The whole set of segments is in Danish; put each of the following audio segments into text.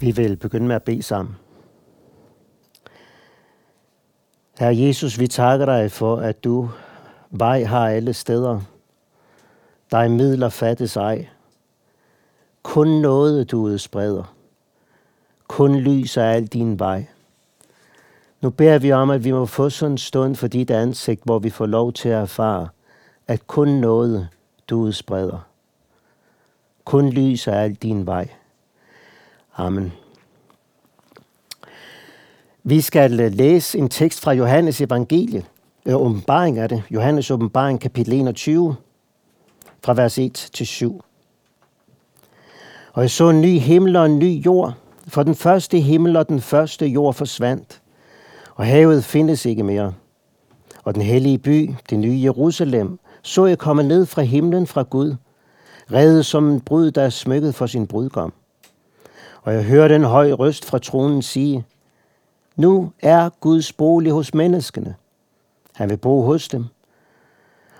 Vi vil begynde med at bede sammen. Herre Jesus, vi takker dig for, at du vej har alle steder. Dig midler fattes ej. Kun noget du udspreder. Kun lys er al din vej. Nu beder vi om, at vi må få sådan en stund for dit ansigt, hvor vi får lov til at erfare, at kun noget du udspreder. Kun lys er al din vej. Amen. Vi skal øh, læse en tekst fra Johannes evangelie, øh, åbenbaring er det, Johannes åbenbaring kapitel 21, fra vers 1 til 7. Og jeg så en ny himmel og en ny jord, for den første himmel og den første jord forsvandt, og havet findes ikke mere. Og den hellige by, det nye Jerusalem, så jeg komme ned fra himlen fra Gud, reddet som en brud, der er smykket for sin brudgom. Og jeg hørte en høj røst fra tronen sige, Nu er Guds bolig hos menneskene. Han vil bo hos dem.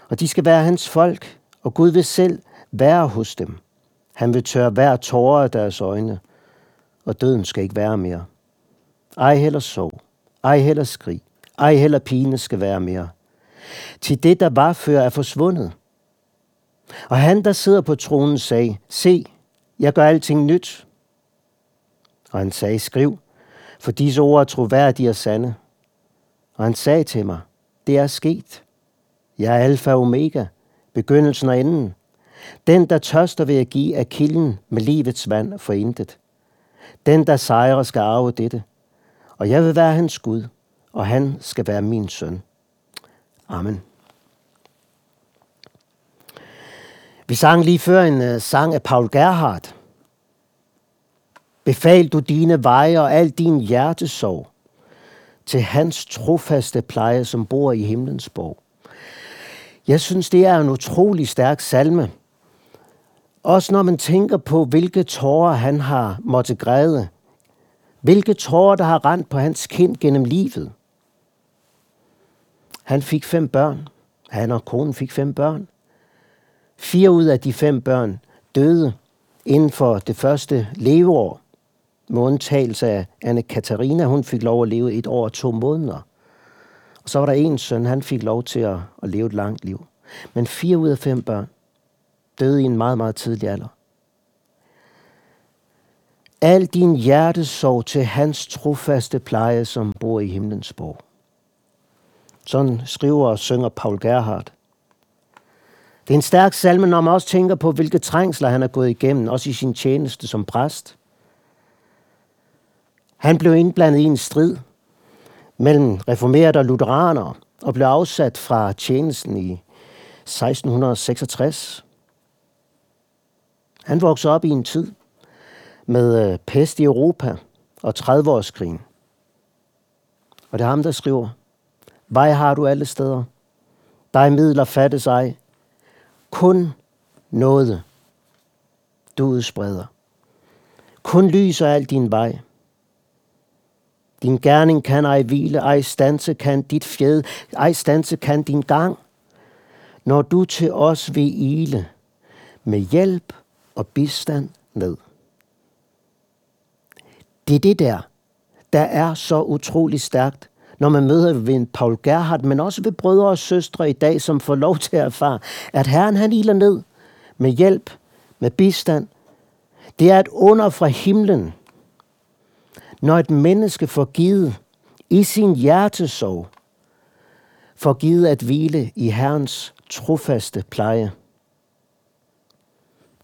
Og de skal være hans folk, og Gud vil selv være hos dem. Han vil tørre hver tårer af deres øjne, og døden skal ikke være mere. Ej heller sov, ej heller skrig, ej heller pine skal være mere. Til det, der var før, er forsvundet. Og han, der sidder på tronen, sagde, se, jeg gør alting nyt. Og han sagde, skriv, for disse ord er troværdige og sande. Og han sagde til mig, det er sket. Jeg er alfa og omega, begyndelsen og enden. Den, der tørster ved at give, af kilden med livets vand for intet. Den, der sejrer, skal arve dette. Og jeg vil være hans Gud, og han skal være min søn. Amen. Vi sang lige før en uh, sang af Paul Gerhardt. Befal du dine veje og al din hjertesorg til hans trofaste pleje, som bor i himlens borg. Jeg synes, det er en utrolig stærk salme. Også når man tænker på, hvilke tårer han har måtte græde. Hvilke tårer, der har rendt på hans kind gennem livet. Han fik fem børn. Han og konen fik fem børn. Fire ud af de fem børn døde inden for det første leveår med af Anne Katarina, hun fik lov at leve et år og to måneder. Og så var der en søn, han fik lov til at, at leve et langt liv. Men fire ud af fem børn døde i en meget, meget tidlig alder. Al din hjertesorg til hans trofaste pleje, som bor i himlens borg. Sådan skriver og synger Paul Gerhardt. Det er en stærk salme, når man også tænker på, hvilke trængsler han har gået igennem, også i sin tjeneste som præst. Han blev indblandet i en strid mellem reformerede og lutheranere og blev afsat fra tjenesten i 1666. Han voksede op i en tid med øh, pest i Europa og 30-årskrigen. Og det er ham, der skriver, Vej har du alle steder. Dig midler fattes ej. Kun noget du udspreder. Kun lyser al din vej. Din gerning kan ej hvile, ej stanse kan dit fjed, ej stanse kan din gang. Når du til os vil ile, med hjælp og bistand ned. Det er det der, der er så utrolig stærkt, når man møder ved Paul Gerhardt, men også ved brødre og søstre i dag, som får lov til at erfare, at Herren han iler ned med hjælp, med bistand. Det er et under fra himlen, når et menneske får givet i sin hjertesorg, får givet at hvile i Herrens trofaste pleje.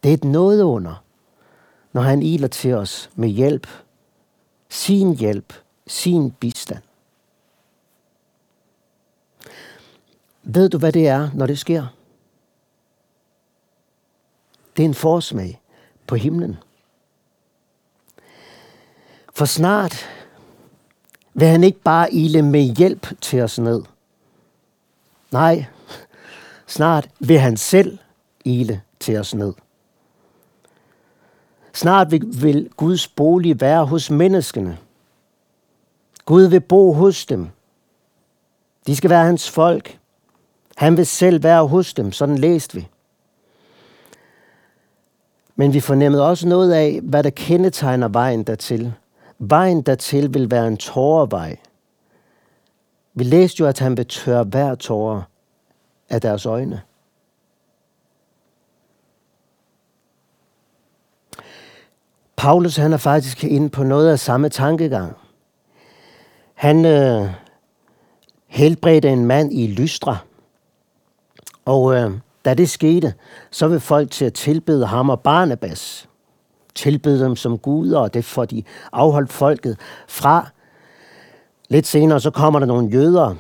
Det er et noget under, når han iler til os med hjælp, sin hjælp, sin bistand. Ved du, hvad det er, når det sker? Det er en forsmag på himlen. For snart vil han ikke bare ile med hjælp til os ned. Nej, snart vil han selv ile til os ned. Snart vil Guds bolig være hos menneskene. Gud vil bo hos dem. De skal være hans folk. Han vil selv være hos dem, sådan læste vi. Men vi fornemmede også noget af, hvad der kendetegner vejen dertil. Vejen dertil vil være en tårervej. Vi læste jo, at han vil tørre hver tårer af deres øjne. Paulus han er faktisk inde på noget af samme tankegang. Han øh, helbredte en mand i Lystra, og øh, da det skete, så vil folk til at tilbede ham og Barnabas. Tilbede dem som guder, og det får de afholdt folket fra. Lidt senere så kommer der nogle jøder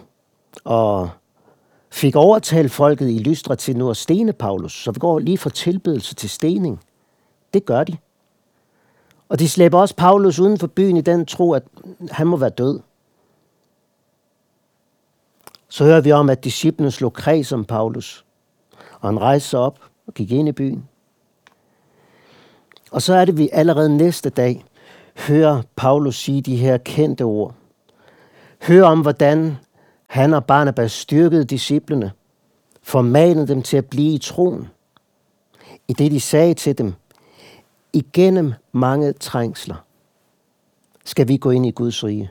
og fik overtalt folket i Lystra til nu at stene Paulus. Så vi går lige fra tilbedelse til stening. Det gør de. Og de slæber også Paulus uden for byen i den tro, at han må være død. Så hører vi om, at disciplene slog kreds om Paulus. Og han rejste sig op og gik ind i byen. Og så er det, vi allerede næste dag hører Paulus sige de her kendte ord. Hør om, hvordan han og Barnabas styrkede disciplene, formanede dem til at blive i troen. I det de sagde til dem, igennem mange trængsler skal vi gå ind i Guds rige.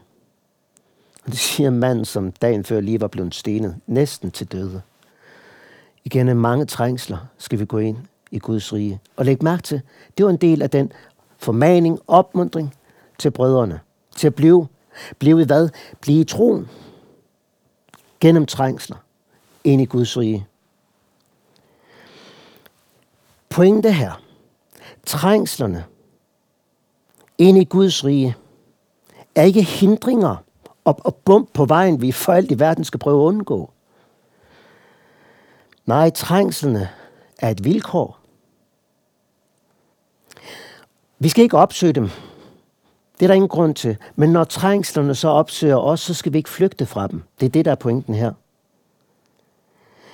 Og det siger manden, som dagen før lige var blevet stenet, næsten til døde. Igennem mange trængsler skal vi gå ind i Guds rige. Og læg mærke til, det var en del af den formaning, opmundring til brødrene. Til at blive, blive i hvad? Blive i troen. Gennem trængsler. Ind i Guds rige. Pointe her. Trængslerne ind i Guds rige er ikke hindringer og, og bump på vejen, vi for alt i verden skal prøve at undgå. Nej, trængslerne er et vilkår. Vi skal ikke opsøge dem. Det er der ingen grund til. Men når trængslerne så opsøger os, så skal vi ikke flygte fra dem. Det er det, der er pointen her.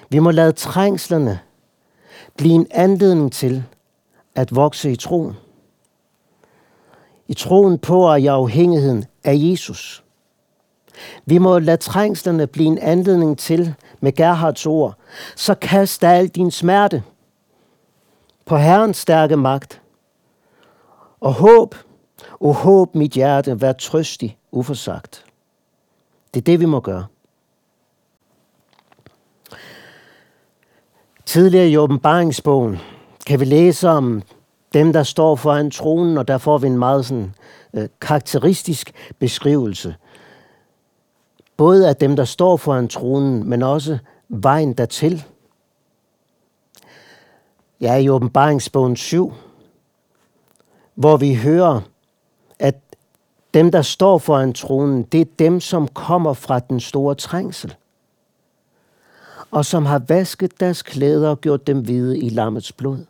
Vi må lade trængslerne blive en anledning til at vokse i troen. I troen på og i afhængigheden af Jesus. Vi må lade trængslerne blive en anledning til, med Gerhards ord, så kast al din smerte på Herrens stærke magt. Og håb, og håb mit hjerte, vær trøstig, uforsagt. Det er det, vi må gøre. Tidligere i åbenbaringsbogen kan vi læse om dem, der står foran tronen, og der får vi en meget sådan, øh, karakteristisk beskrivelse – Både af dem, der står foran tronen, men også vejen dertil. Jeg er i åbenbaringsbogen 7, hvor vi hører, at dem, der står foran tronen, det er dem, som kommer fra den store trængsel, og som har vasket deres klæder og gjort dem hvide i lammets blod.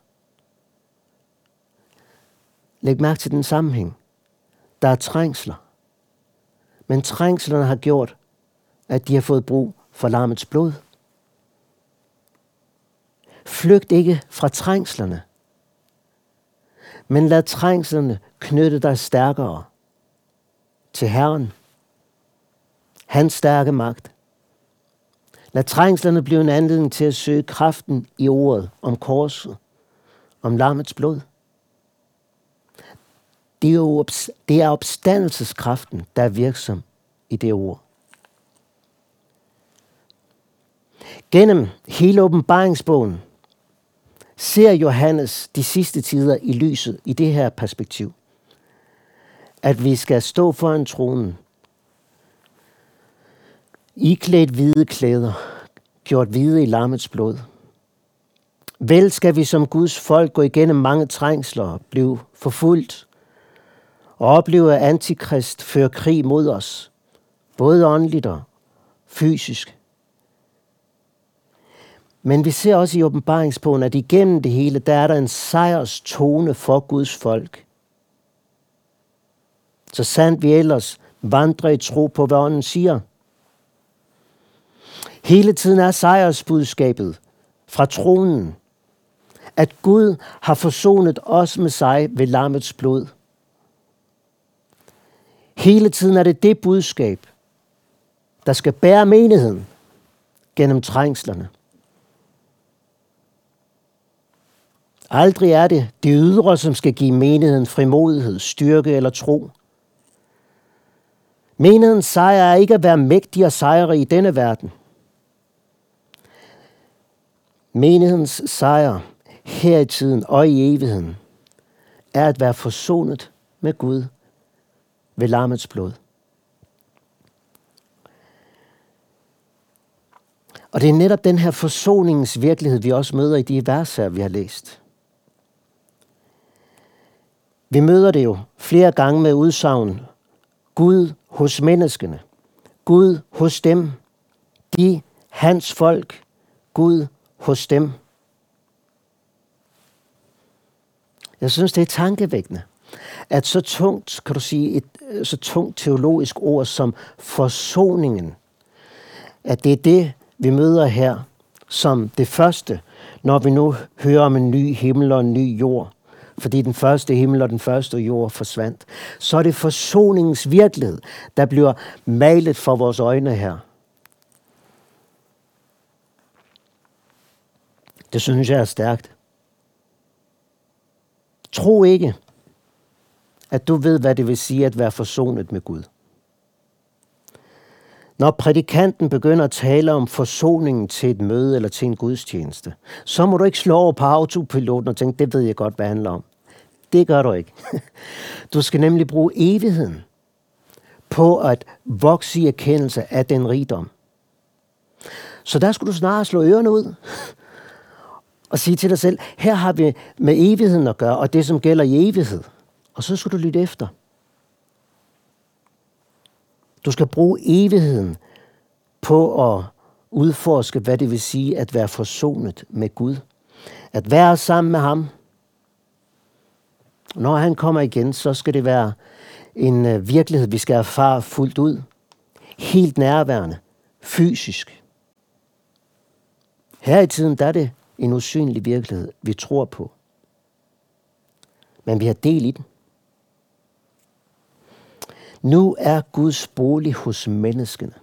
Læg mærke til den sammenhæng. Der er trængsler. Men trængslerne har gjort, at de har fået brug for lammets blod. Flygt ikke fra trængslerne, men lad trængslerne knytte dig stærkere til Herren, hans stærke magt. Lad trængslerne blive en anledning til at søge kraften i ordet om korset, om lammets blod. Det er, jo, det er opstandelseskraften, der er virksom i det ord. Gennem hele åbenbaringsbogen ser Johannes de sidste tider i lyset i det her perspektiv. At vi skal stå foran tronen, iklædt hvide klæder, gjort hvide i lammets blod. Vel skal vi som Guds folk gå igennem mange trængsler, blive forfulgt og opleve, at antikrist fører krig mod os, både åndeligt og fysisk. Men vi ser også i åbenbaringsbogen, at igennem det hele, der er der en sejrs tone for Guds folk. Så sandt vi ellers vandrer i tro på, hvad ånden siger. Hele tiden er sejrsbudskabet fra tronen, at Gud har forsonet os med sig ved lammets blod. Hele tiden er det det budskab, der skal bære menigheden gennem trængslerne. Aldrig er det det ydre, som skal give menigheden frimodighed, styrke eller tro. Menighedens sejr er ikke at være mægtig og sejre i denne verden. Menighedens sejr her i tiden og i evigheden er at være forsonet med Gud ved lammets blod. Og det er netop den her forsoningens virkelighed, vi også møder i de verser, vi har læst. Vi møder det jo flere gange med udsagn. Gud hos menneskene. Gud hos dem. De, hans folk. Gud hos dem. Jeg synes, det er tankevækkende, at så tungt, kan du sige, et øh, så tungt teologisk ord som forsoningen, at det er det, vi møder her som det første, når vi nu hører om en ny himmel og en ny jord, fordi den første himmel og den første jord forsvandt, så er det forsoningens virkelighed, der bliver malet for vores øjne her. Det synes jeg er stærkt. Tro ikke, at du ved, hvad det vil sige at være forsonet med Gud. Når prædikanten begynder at tale om forsoningen til et møde eller til en gudstjeneste, så må du ikke slå over på autopiloten og tænke, det ved jeg godt, hvad det handler om. Det gør du ikke. Du skal nemlig bruge evigheden på at vokse i erkendelse af den rigdom. Så der skulle du snarere slå ørerne ud og sige til dig selv, her har vi med evigheden at gøre, og det som gælder i evighed. Og så skal du lytte efter. Du skal bruge evigheden på at udforske, hvad det vil sige at være forsonet med Gud. At være sammen med ham. Når han kommer igen, så skal det være en øh, virkelighed, vi skal erfare fuldt ud. Helt nærværende. Fysisk. Her i tiden, der er det en usynlig virkelighed, vi tror på. Men vi har del i den. Nu er Guds bolig hos menneskene.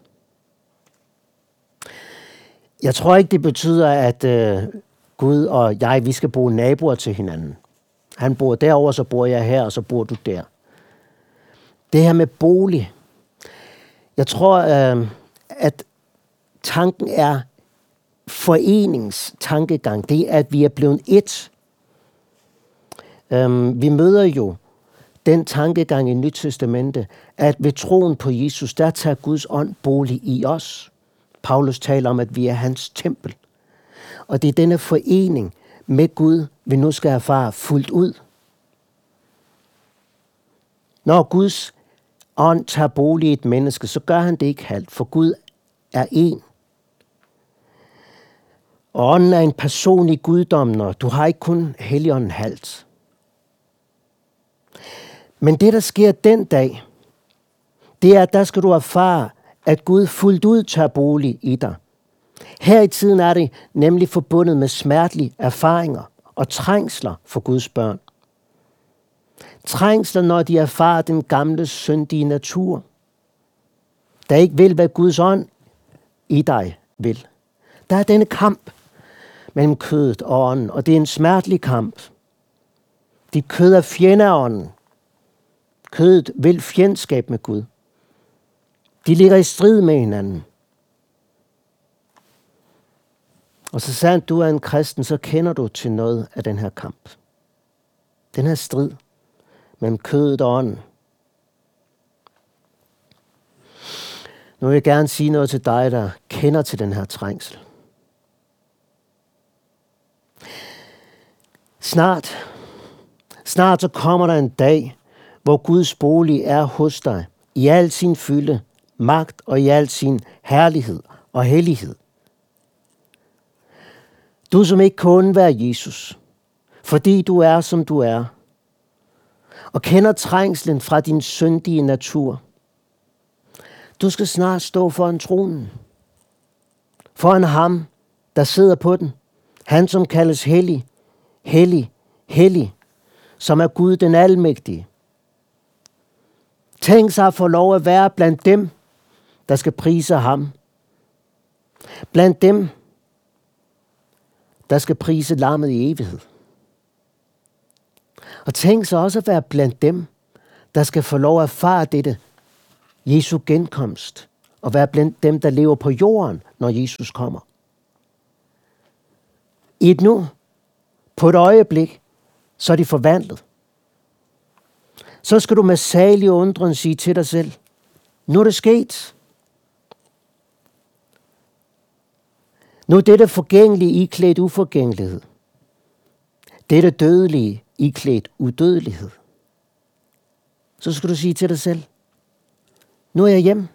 Jeg tror ikke, det betyder, at øh, Gud og jeg, vi skal bo naboer til hinanden. Han bor derover, så bor jeg her, og så bor du der. Det her med bolig. Jeg tror, øh, at tanken er foreningstankegang. Det er, at vi er blevet et. Øh, vi møder jo den tankegang i Nyt Testamente, at ved troen på Jesus, der tager Guds ånd bolig i os. Paulus taler om, at vi er hans tempel. Og det er denne forening med Gud, vi nu skal erfare fuldt ud. Når Guds ånd tager bolig i et menneske, så gør han det ikke halvt, for Gud er en. Og ånden er en person i guddommen, og du har ikke kun helligånden halvt. Men det, der sker den dag, det er, at der skal du erfare, at Gud fuldt ud tager bolig i dig. Her i tiden er det nemlig forbundet med smertelige erfaringer og trængsler for Guds børn. Trængsler, når de erfarer den gamle syndige natur, der ikke vil, hvad Guds ånd i dig vil. Der er denne kamp mellem kødet og ånden, og det er en smertelig kamp. Dit kød er fjende af ånden. Kødet vil fjendskab med Gud. De ligger i strid med hinanden. Og så sandt du er en kristen, så kender du til noget af den her kamp. Den her strid mellem kødet og ånden. Nu vil jeg gerne sige noget til dig, der kender til den her trængsel. Snart, snart så kommer der en dag, hvor Guds bolig er hos dig i al sin fylde, magt og i al sin herlighed og hellighed. Du som ikke kun være Jesus, fordi du er som du er, og kender trængslen fra din syndige natur. Du skal snart stå foran tronen. Foran ham, der sidder på den. Han, som kaldes hellig, hellig, hellig, som er Gud den almægtige. Tænk sig at få lov at være blandt dem, der skal prise ham. Blandt dem, der skal prise lammet i evighed. Og tænk så også at være blandt dem, der skal få lov at erfare dette Jesu genkomst, og være blandt dem, der lever på jorden, når Jesus kommer. I et nu, på et øjeblik, så er de forvandlet. Så skal du med salig undren sige til dig selv, nu er det sket. Nu er dette forgængelige iklædt uforgængelighed. Dette dødelige iklædt udødelighed. Så skal du sige til dig selv, nu er jeg hjem.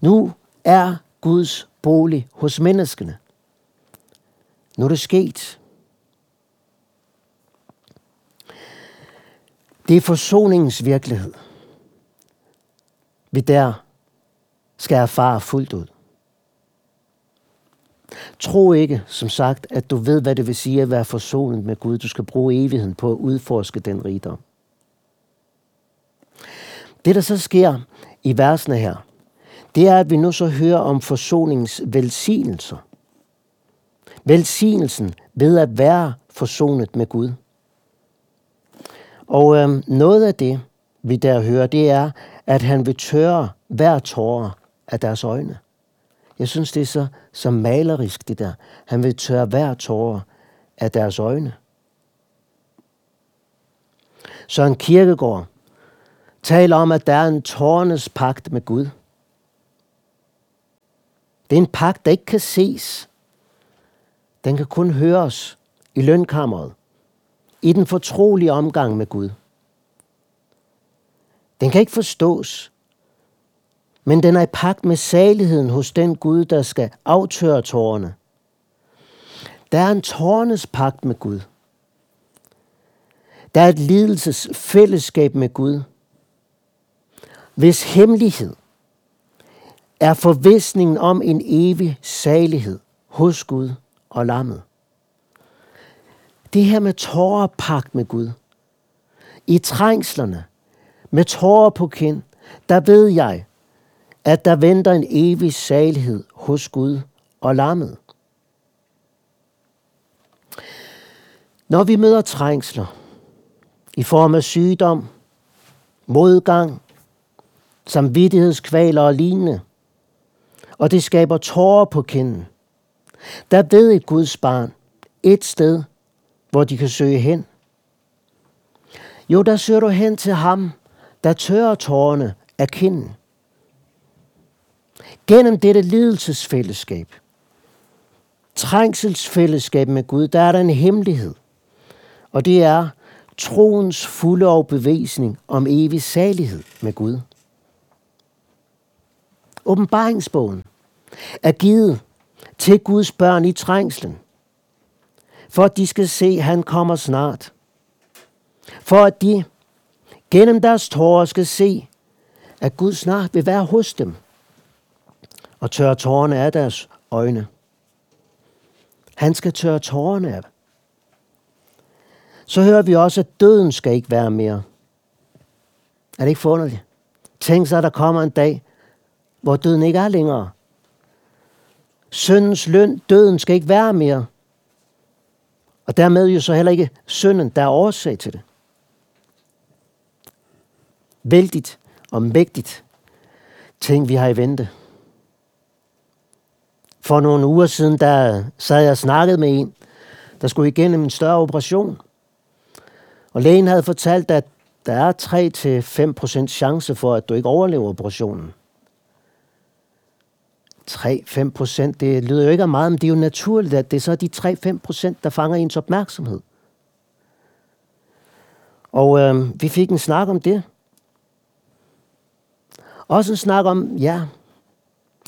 Nu er Guds bolig hos menneskene. Nu er det sket. Det er forsoningens virkelighed. Vi der skal erfare fuldt ud. Tro ikke, som sagt, at du ved, hvad det vil sige at være forsonet med Gud. Du skal bruge evigheden på at udforske den rigdom. Det, der så sker i versene her, det er, at vi nu så hører om forsoningens velsignelser. Velsignelsen ved at være forsonet med Gud. Og øh, noget af det, vi der hører, det er, at han vil tørre hver tårer af deres øjne. Jeg synes, det er så, så malerisk, det der. Han vil tørre hver tårer af deres øjne. Søren Kirkegaard taler om, at der er en tårnes pagt med Gud. Det er en pagt, der ikke kan ses. Den kan kun høres i lønkammeret, i den fortrolige omgang med Gud. Den kan ikke forstås, men den er i pagt med saligheden hos den Gud, der skal aftøre tårerne. Der er en tårnes pagt med Gud. Der er et lidelsesfællesskab med Gud, hvis hemmelighed er forvisningen om en evig salighed hos Gud og lammet. Det her med tårer pagt med Gud. I trængslerne, med tårer på kind, der ved jeg, at der venter en evig salighed hos Gud og lammet. Når vi møder trængsler i form af sygdom, modgang, samvittighedskvaler og lignende, og det skaber tårer på kinden, der ved et Guds barn et sted, hvor de kan søge hen. Jo, der søger du hen til ham, der tørrer tårerne af kinden. Gennem dette lidelsesfællesskab, trængselsfællesskab med Gud, der er der en hemmelighed. Og det er troens fulde overbevisning om evig salighed med Gud. Åbenbaringsbogen er givet til Guds børn i trængslen, for at de skal se, at han kommer snart. For at de gennem deres tårer skal se, at Gud snart vil være hos dem og tørre tårerne af deres øjne. Han skal tørre tårerne af. Så hører vi også, at døden skal ikke være mere. Er det ikke forunderligt? Tænk sig, at der kommer en dag, hvor døden ikke er længere. Søndens løn, døden skal ikke være mere. Og dermed jo så heller ikke synden, der er årsag til det. Vældigt og mægtigt ting, vi har i vente. For nogle uger siden, der sad jeg og snakkede med en, der skulle igennem en større operation. Og lægen havde fortalt, at der er 3-5% chance for, at du ikke overlever operationen. 3-5 procent, det lyder jo ikke af meget, men det er jo naturligt, at det er så de 3-5 procent, der fanger ens opmærksomhed. Og øh, vi fik en snak om det. Også en snak om, ja,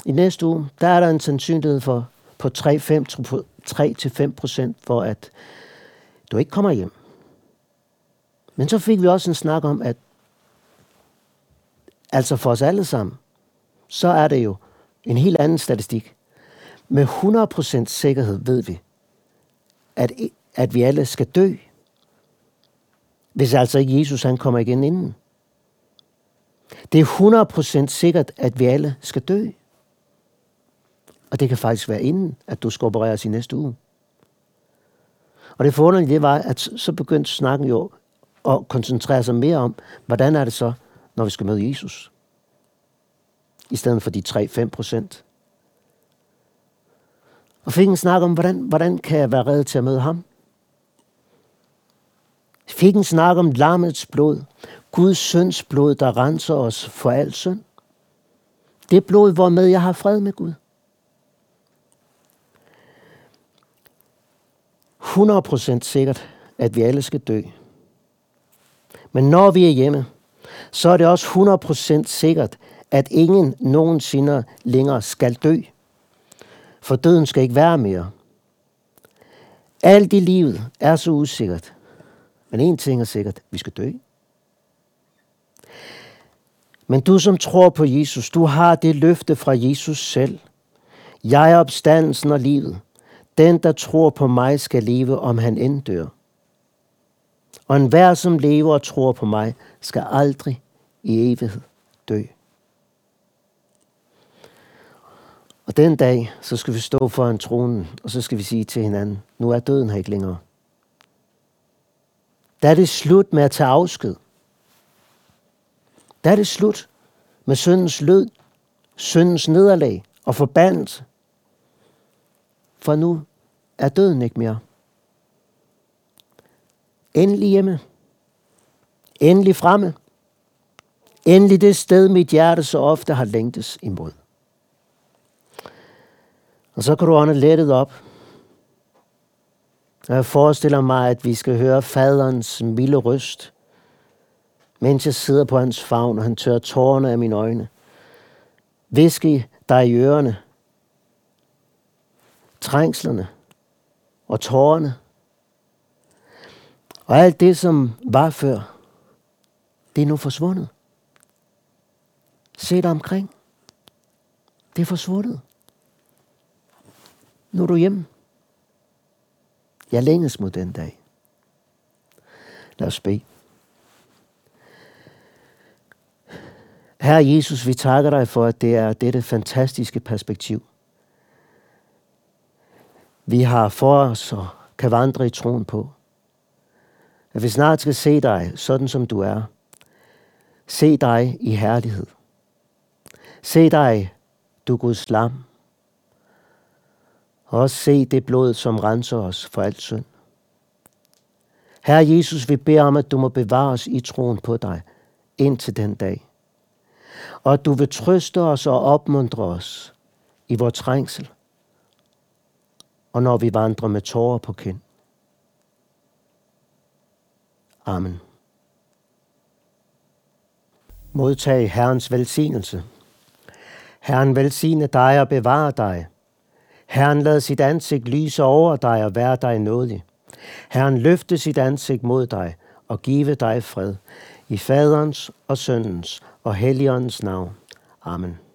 i næste uge, der er der en sandsynlighed for på 3-5 procent for, at du ikke kommer hjem. Men så fik vi også en snak om, at altså for os alle sammen, så er det jo en helt anden statistik. Med 100% sikkerhed ved vi, at, at vi alle skal dø, hvis altså ikke Jesus han kommer igen inden. Det er 100% sikkert, at vi alle skal dø. Og det kan faktisk være inden, at du skal opereres i næste uge. Og det forunderlige var, at så begyndte snakken jo at koncentrere sig mere om, hvordan er det så, når vi skal møde Jesus? I stedet for de 3-5 procent. Og fik en snak om, hvordan, hvordan kan jeg være reddet til at møde ham? Fik en snak om lammets blod, Guds søns blod, der renser os for al synd. Det blod, hvormed jeg har fred med Gud. 100% sikkert, at vi alle skal dø. Men når vi er hjemme, så er det også 100% sikkert, at ingen nogensinde længere skal dø. For døden skal ikke være mere. Alt i livet er så usikkert. Men en ting er sikkert, vi skal dø. Men du som tror på Jesus, du har det løfte fra Jesus selv. Jeg er opstandelsen og livet. Den, der tror på mig, skal leve, om han end dør. Og enhver, som lever og tror på mig, skal aldrig i evighed dø. Og den dag, så skal vi stå foran tronen, og så skal vi sige til hinanden, nu er døden her ikke længere. Der er det slut med at tage afsked. Der er det slut med syndens lød, syndens nederlag og forbandelse. For nu er døden ikke mere. Endelig hjemme. Endelig fremme. Endelig det sted, mit hjerte så ofte har længtes imod. Og så kan du ånde lettet op. Jeg forestiller mig, at vi skal høre faderens milde røst, mens jeg sidder på hans favn, og han tør tårerne af mine øjne. Viske dig i ørerne. Trængslerne og tårerne. Og alt det, som var før, det er nu forsvundet. Se dig omkring. Det er forsvundet. Nu er du hjemme. Jeg længes mod den dag. Lad os bede. Herre Jesus, vi takker dig for, at det er dette fantastiske perspektiv. Vi har for os og kan vandre i troen på. At vi snart skal se dig, sådan som du er. Se dig i herlighed. Se dig, du Guds lam. Og også se det blod, som renser os for alt synd. Herre Jesus, vi beder om, at du må bevare os i troen på dig indtil den dag. Og at du vil trøste os og opmuntre os i vores trængsel. Og når vi vandrer med tårer på kind. Amen. Modtag Herrens velsignelse. Herren velsigne dig og bevare dig. Herren lad sit ansigt lyse over dig og være dig nådig. Herren løfte sit ansigt mod dig og give dig fred. I faderens og søndens og helligåndens navn. Amen.